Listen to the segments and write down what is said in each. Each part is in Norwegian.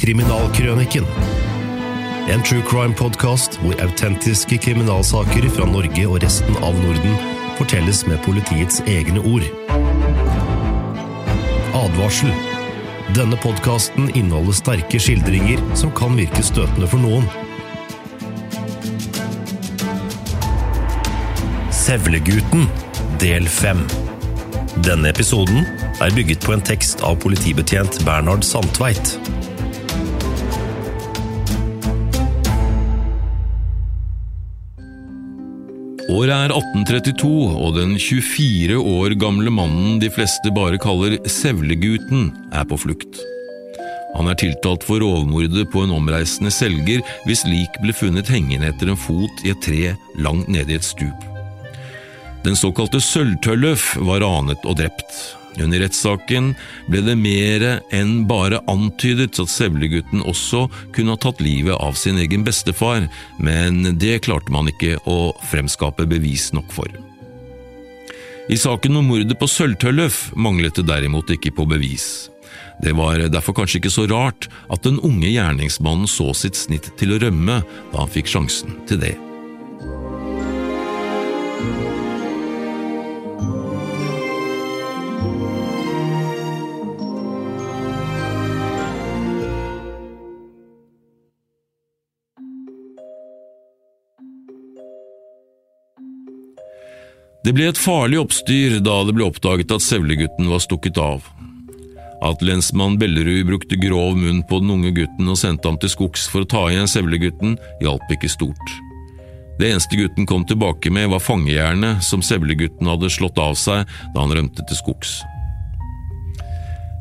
Kriminalkrøniken. En true crime-podkast hvor autentiske kriminalsaker fra Norge og resten av Norden fortelles med politiets egne ord. Advarsel. Denne podkasten inneholder sterke skildringer som kan virke støtende for noen. Sevlegutten, del 5. Denne episoden er bygget på en tekst av politibetjent Bernhard Sandtveit. Året er 1832, og den 24 år gamle mannen de fleste bare kaller Sevlegutten, er på flukt. Han er tiltalt for rovmordet på en omreisende selger hvis lik ble funnet hengende etter en fot i et tre langt nede i et stup. Den såkalte Sølvtølløf var ranet og drept. Under rettssaken ble det mer enn bare antydet at Sevlegutten også kunne ha tatt livet av sin egen bestefar, men det klarte man ikke å fremskape bevis nok for. I saken om mordet på Sølvtølløf manglet det derimot ikke på bevis. Det var derfor kanskje ikke så rart at den unge gjerningsmannen så sitt snitt til å rømme da han fikk sjansen til det. Det ble et farlig oppstyr da det ble oppdaget at Sevlegutten var stukket av. At lensmann Bellerud brukte grov munn på den unge gutten og sendte ham til skogs for å ta igjen Sevlegutten, hjalp ikke stort. Det eneste gutten kom tilbake med, var fangejernet som Sevlegutten hadde slått av seg da han rømte til skogs.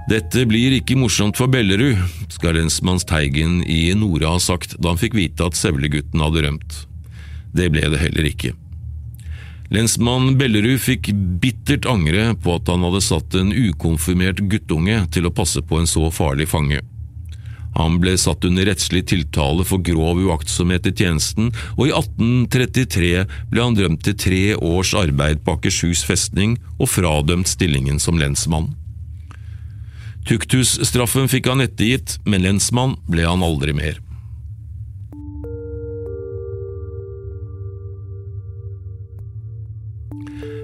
Dette blir ikke morsomt for Bellerud, skal lensmanns Teigen i Nora ha sagt da han fikk vite at Sevlegutten hadde rømt. Det ble det heller ikke. Lensmann Bellerud fikk bittert angre på at han hadde satt en ukonfirmert guttunge til å passe på en så farlig fange. Han ble satt under rettslig tiltale for grov uaktsomhet i tjenesten, og i 1833 ble han dømt til tre års arbeid på Akershus festning og fradømt stillingen som lensmann. Tukthusstraffen fikk han ettergitt, men lensmann ble han aldri mer.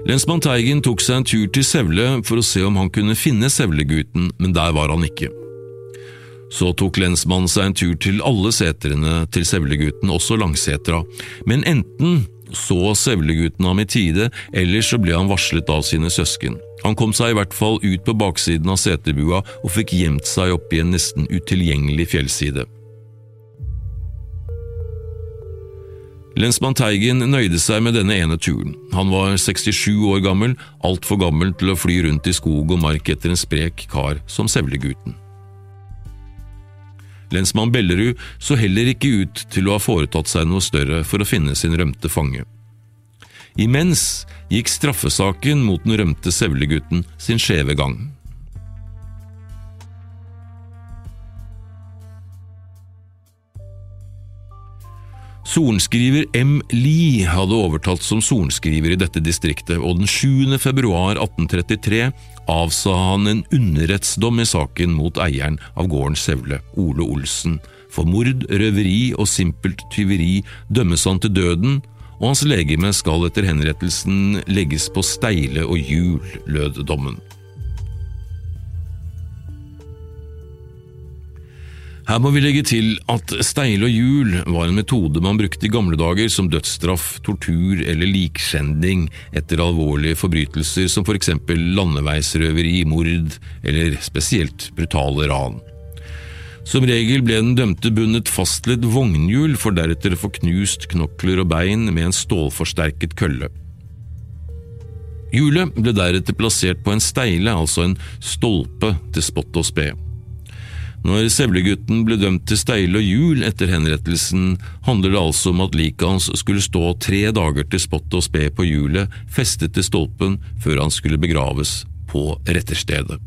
Lensmann Teigen tok seg en tur til Sevle for å se om han kunne finne Sevlegutten, men der var han ikke. Så tok lensmannen seg en tur til alle setrene til Sevlegutten, også Langsetra, men enten så Sevlegutten ham i tide, eller så ble han varslet av sine søsken. Han kom seg i hvert fall ut på baksiden av seterbua og fikk gjemt seg opp i en nesten utilgjengelig fjellside. Lensmann Teigen nøyde seg med denne ene turen. Han var 67 år gammel, altfor gammel til å fly rundt i skog og mark etter en sprek kar som Sevlegutten. Lensmann Bellerud så heller ikke ut til å ha foretatt seg noe større for å finne sin rømte fange. Imens gikk straffesaken mot den rømte Sevlegutten sin skjeve gang. Sorenskriver M. Lie hadde overtalt som sorenskriver i dette distriktet, og den 7. februar 1833 avsa han en underrettsdom i saken mot eieren av gården Sevle, Ole Olsen. For mord, røveri og simpelt tyveri dømmes han til døden, og hans legeme skal etter henrettelsen legges på steile og hjul, lød dommen. Her må vi legge til at steile og hjul var en metode man brukte i gamle dager som dødsstraff, tortur eller likskjending etter alvorlige forbrytelser som for eksempel landeveisrøveri, mord eller spesielt brutale ran. Som regel ble den dømte bundet fast til et vognhjul for deretter å få knust knokler og bein med en stålforsterket kølle. Hjulet ble deretter plassert på en steile, altså en stolpe, til spott og spe. Når Sevlegutten ble dømt til steile og hjul etter henrettelsen, handler det altså om at liket hans skulle stå tre dager til spott og spe på hjulet, festet til stolpen, før han skulle begraves på retterstedet.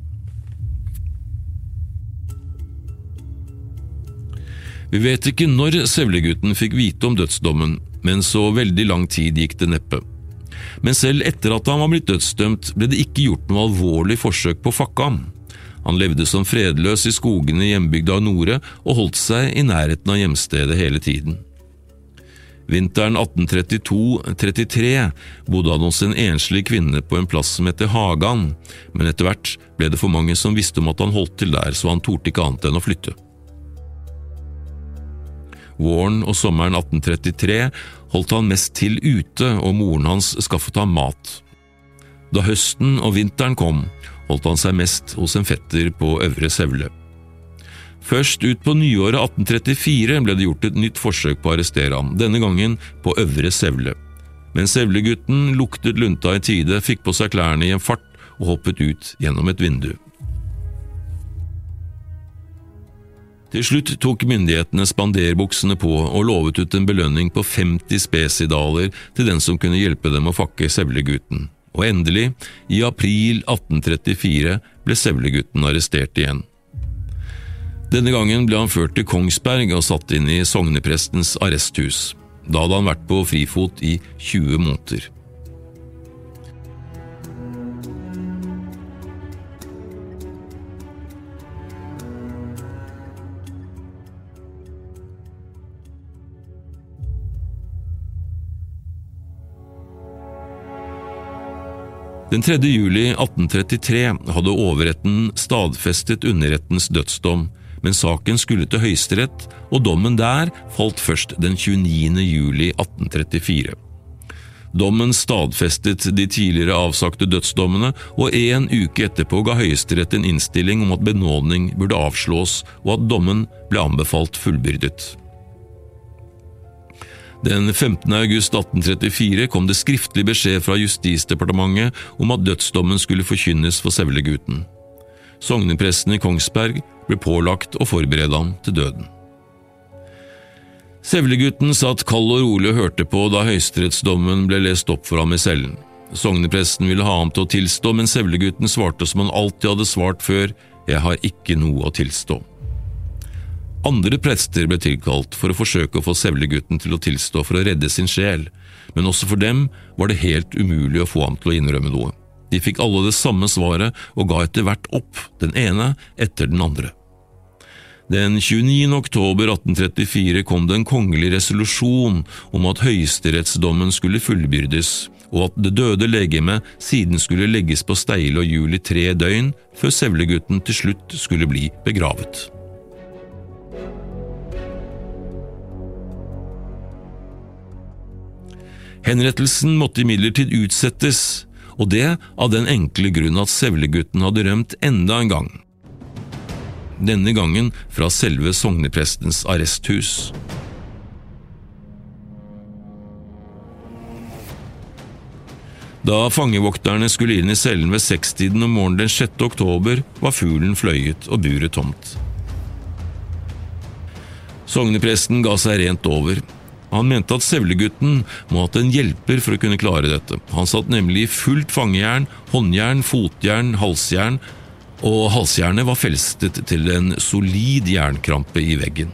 Vi vet ikke når Sevlegutten fikk vite om dødsdommen, men så veldig lang tid gikk det neppe. Men selv etter at han var blitt dødsdømt, ble det ikke gjort noe alvorlig forsøk på å fakke ham. Han levde som fredløs i skogene i hjembygda Nore og holdt seg i nærheten av hjemstedet hele tiden. Vinteren 1832–33 bodde han hos en enslig kvinne på en plass som heter Hagan, men etter hvert ble det for mange som visste om at han holdt til der, så han torde ikke annet enn å flytte. Våren og sommeren 1833 holdt han mest til ute, og moren hans skaffet ham mat. Da høsten og vinteren kom, holdt han seg mest hos en fetter på Øvre Sevle. Først ut på nyåret 1834 ble det gjort et nytt forsøk på å arrestere ham, denne gangen på Øvre Sevle. Men Sevlegutten luktet lunta i tide, fikk på seg klærne i en fart og hoppet ut gjennom et vindu. Til slutt tok myndighetene spanderbuksene på og lovet ut en belønning på 50 spesidaler til den som kunne hjelpe dem å fakke Sevlegutten. Og endelig, i april 1834, ble Sevlegutten arrestert igjen. Denne gangen ble han ført til Kongsberg og satt inn i sogneprestens arresthus. Da hadde han vært på frifot i 20 måneder. Den 3. juli 1833 hadde overretten stadfestet underrettens dødsdom, men saken skulle til Høyesterett, og dommen der falt først den 29. juli 1834. Dommen stadfestet de tidligere avsagte dødsdommene, og en uke etterpå ga Høyesterett en innstilling om at benådning burde avslås, og at dommen ble anbefalt fullbyrdet. Den 15. august 1834 kom det skriftlig beskjed fra Justisdepartementet om at dødsdommen skulle forkynnes for Sevlegutten. Sognepresten i Kongsberg ble pålagt å forberede ham til døden. Sevlegutten satt kald og rolig og hørte på da høyesterettsdommen ble lest opp for ham i cellen. Sognepresten ville ha ham til å tilstå, men Sevlegutten svarte som han alltid hadde svart før, jeg har ikke noe å tilstå. Andre prester ble tilkalt for å forsøke å få Sevlegutten til å tilstå for å redde sin sjel, men også for dem var det helt umulig å få ham til å innrømme noe. De fikk alle det samme svaret og ga etter hvert opp, den ene etter den andre. Den 29. oktober 1834 kom det en kongelig resolusjon om at høyesterettsdommen skulle fullbyrdes, og at det døde legemet siden skulle legges på steile og hjul i tre døgn, før Sevlegutten til slutt skulle bli begravet. Henrettelsen måtte imidlertid utsettes, og det av den enkle grunn at Sevlegutten hadde rømt enda en gang. Denne gangen fra selve sogneprestens arresthus. Da fangevokterne skulle inn i cellen ved sekstiden om morgenen den 6. oktober, var fuglen fløyet og buret tomt. Sognepresten ga seg rent over. Han mente at Sevlegutten må ha hatt en hjelper for å kunne klare dette. Han satt nemlig i fullt fangejern, håndjern, fotjern, halsjern, og halsjernet var felstet til en solid jernkrampe i veggen.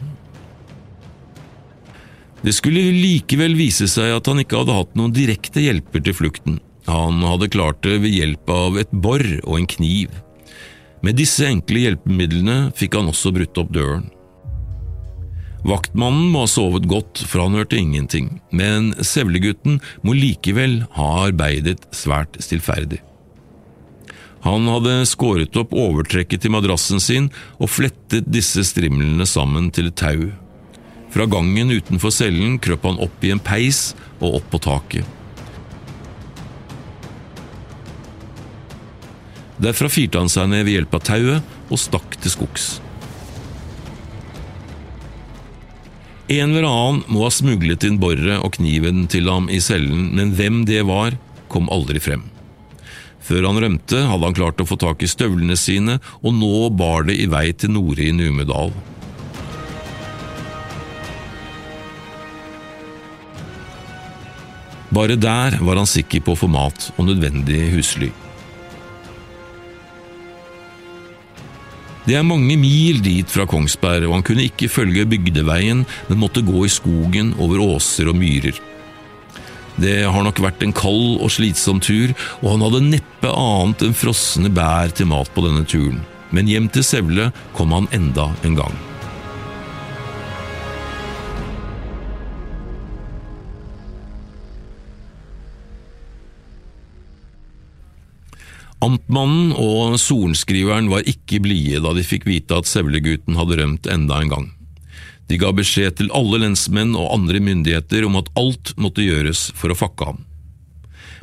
Det skulle likevel vise seg at han ikke hadde hatt noen direkte hjelper til flukten. Han hadde klart det ved hjelp av et bor og en kniv. Med disse enkle hjelpemidlene fikk han også brutt opp døren. Vaktmannen må ha sovet godt, for han hørte ingenting, men Sevlegutten må likevel ha arbeidet svært stillferdig. Han hadde skåret opp overtrekket til madrassen sin og flettet disse strimlene sammen til et tau. Fra gangen utenfor cellen krøp han opp i en peis og opp på taket. Derfra firte han seg ned ved hjelp av tauet og stakk til skogs. En eller annen må ha smuglet inn boret og kniven til ham i cellen, men hvem det var, kom aldri frem. Før han rømte, hadde han klart å få tak i støvlene sine, og nå bar det i vei til Nore i Numedal. Bare der var han sikker på å få mat og nødvendig husly. Det er mange mil dit fra Kongsberg, og han kunne ikke følge bygdeveien, men måtte gå i skogen over åser og myrer. Det har nok vært en kald og slitsom tur, og han hadde neppe annet enn frosne bær til mat på denne turen. men hjem til Sevle kom han enda en gang. Amtmannen og sorenskriveren var ikke blide da de fikk vite at Sevlegutten hadde rømt enda en gang. De ga beskjed til alle lensmenn og andre myndigheter om at alt måtte gjøres for å fakke ham.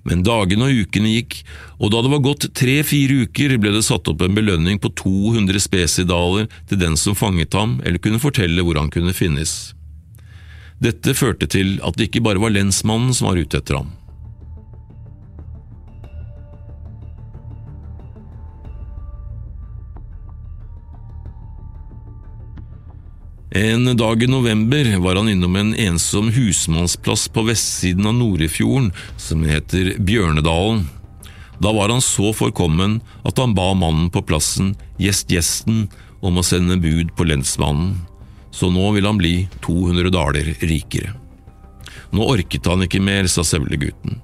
Men dagene og ukene gikk, og da det var gått tre–fire uker, ble det satt opp en belønning på 200 spesidaler til den som fanget ham eller kunne fortelle hvor han kunne finnes. Dette førte til at det ikke bare var lensmannen som var ute etter ham. En dag i november var han innom en ensom husmannsplass på vestsiden av Norefjorden som heter Bjørnedalen. Da var han så forkommen at han ba mannen på plassen, gjest gjesten, om å sende bud på lensmannen, så nå vil han bli 200 daler rikere. Nå orket han ikke mer, sa Sevlegutten.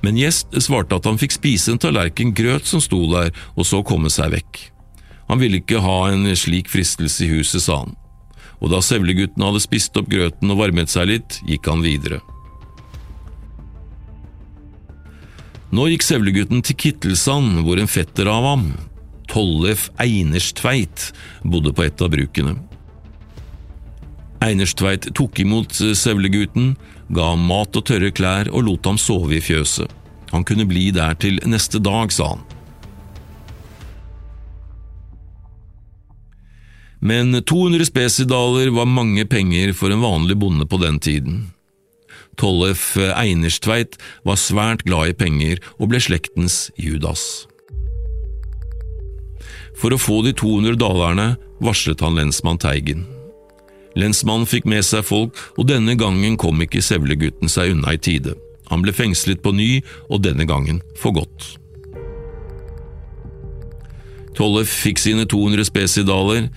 Men Gjest svarte at han fikk spise en tallerken grøt som sto der, og så komme seg vekk. Han ville ikke ha en slik fristelse i huset, sa han, og da Sevlegutten hadde spist opp grøten og varmet seg litt, gikk han videre. Nå gikk Sevlegutten til Kittelsand, hvor en fetter av ham, Tollef Einerstveit, bodde på et av brukene. Einerstveit tok imot Sevlegutten, ga ham mat og tørre klær og lot ham sove i fjøset. Han kunne bli der til neste dag, sa han. Men 200 spesidaler var mange penger for en vanlig bonde på den tiden. Tollef Einerstveit var svært glad i penger og ble slektens Judas. For å få de 200 dalerne varslet han lensmann Teigen. Lensmannen fikk med seg folk, og denne gangen kom ikke Sevlegutten seg unna i tide. Han ble fengslet på ny, og denne gangen for godt. Tollef fikk sine 200 spesidaler,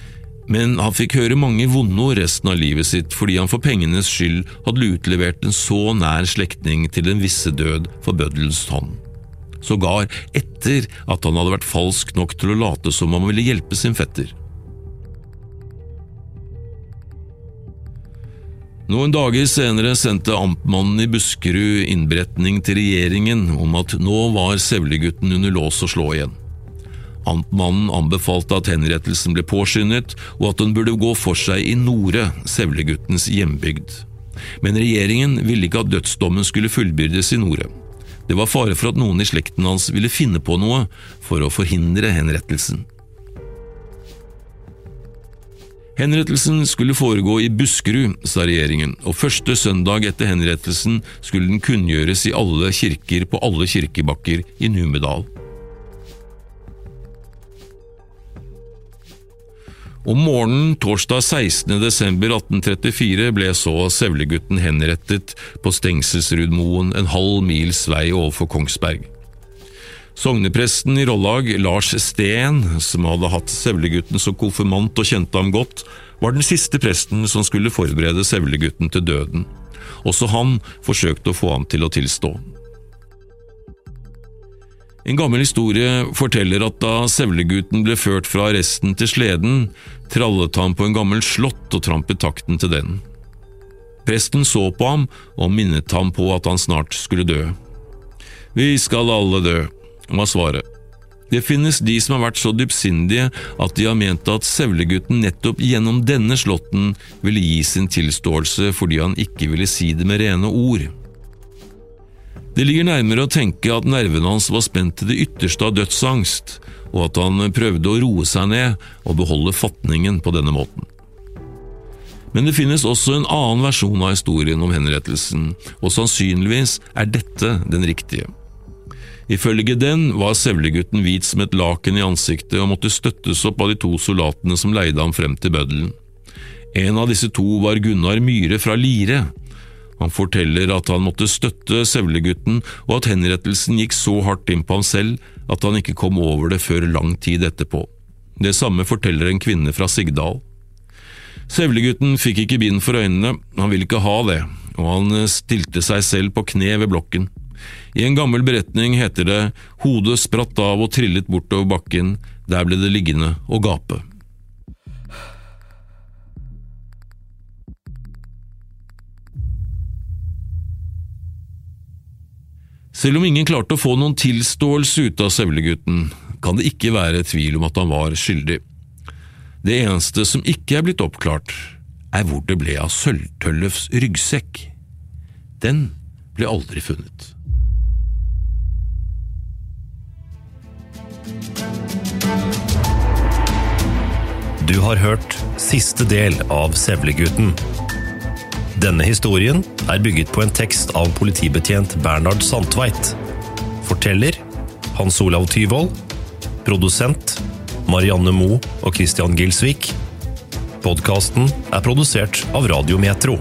men han fikk høre mange vonde ord resten av livet sitt fordi han for pengenes skyld hadde utlevert en så nær slektning til den visse død for bøddelens hånd. Sågar etter at han hadde vært falsk nok til å late som om han ville hjelpe sin fetter. Noen dager senere sendte amtmannen i Buskerud innberetning til regjeringen om at nå var Sevlegutten under lås og slå igjen. Amtmannen anbefalte at henrettelsen ble påskyndet, og at den burde gå for seg i Nore, Sevleguttens hjembygd. Men regjeringen ville ikke at dødsdommen skulle fullbyrdes i Nore. Det var fare for at noen i slekten hans ville finne på noe for å forhindre henrettelsen. Henrettelsen skulle foregå i Buskerud, sa regjeringen, og første søndag etter henrettelsen skulle den kunngjøres i alle kirker på alle kirkebakker i Numedal. Om morgenen torsdag 16. desember 1834 ble så Sevlegutten henrettet på Stengselsrudmoen en halv mils vei overfor Kongsberg. Sognepresten i Rollag, Lars Steen, som hadde hatt Sevlegutten som konfirmant og kjente ham godt, var den siste presten som skulle forberede Sevlegutten til døden. Også han forsøkte å få ham til å tilstå. En gammel historie forteller at da Sevlegutten ble ført fra arresten til sleden, trallet han på en gammel slott og trampet takten til den. Presten så på ham og minnet ham på at han snart skulle dø. Vi skal alle dø, var svaret. Det finnes de som har vært så dypsindige at de har ment at Sevlegutten nettopp gjennom denne slåtten ville gi sin tilståelse fordi han ikke ville si det med rene ord. Det ligger nærmere å tenke at nervene hans var spent til det ytterste av dødsangst, og at han prøvde å roe seg ned og beholde fatningen på denne måten. Men det finnes også en annen versjon av historien om henrettelsen, og sannsynligvis er dette den riktige. Ifølge den var Sevlegutten hvit som et laken i ansiktet og måtte støttes opp av de to soldatene som leide ham frem til bøddelen. En av disse to var Gunnar Myhre fra Lire, han forteller at han måtte støtte Sevlegutten, og at henrettelsen gikk så hardt inn på ham selv at han ikke kom over det før lang tid etterpå. Det samme forteller en kvinne fra Sigdal. Sevlegutten fikk ikke bind for øynene, han ville ikke ha det, og han stilte seg selv på kne ved blokken. I en gammel beretning heter det hodet spratt av og trillet bortover bakken, der ble det liggende og gape. Selv om ingen klarte å få noen tilståelse ut av Sevlegutten, kan det ikke være tvil om at han var skyldig. Det eneste som ikke er blitt oppklart, er hvor det ble av Sølvtøllefs ryggsekk. Den ble aldri funnet. Du har hørt siste del av Sevlegutten. Denne historien er bygget på en tekst av politibetjent Bernhard Sandtveit. Forteller Hans Olav Tyvold. Produsent Marianne Moe og Christian Gilsvik. Podkasten er produsert av Radiometro.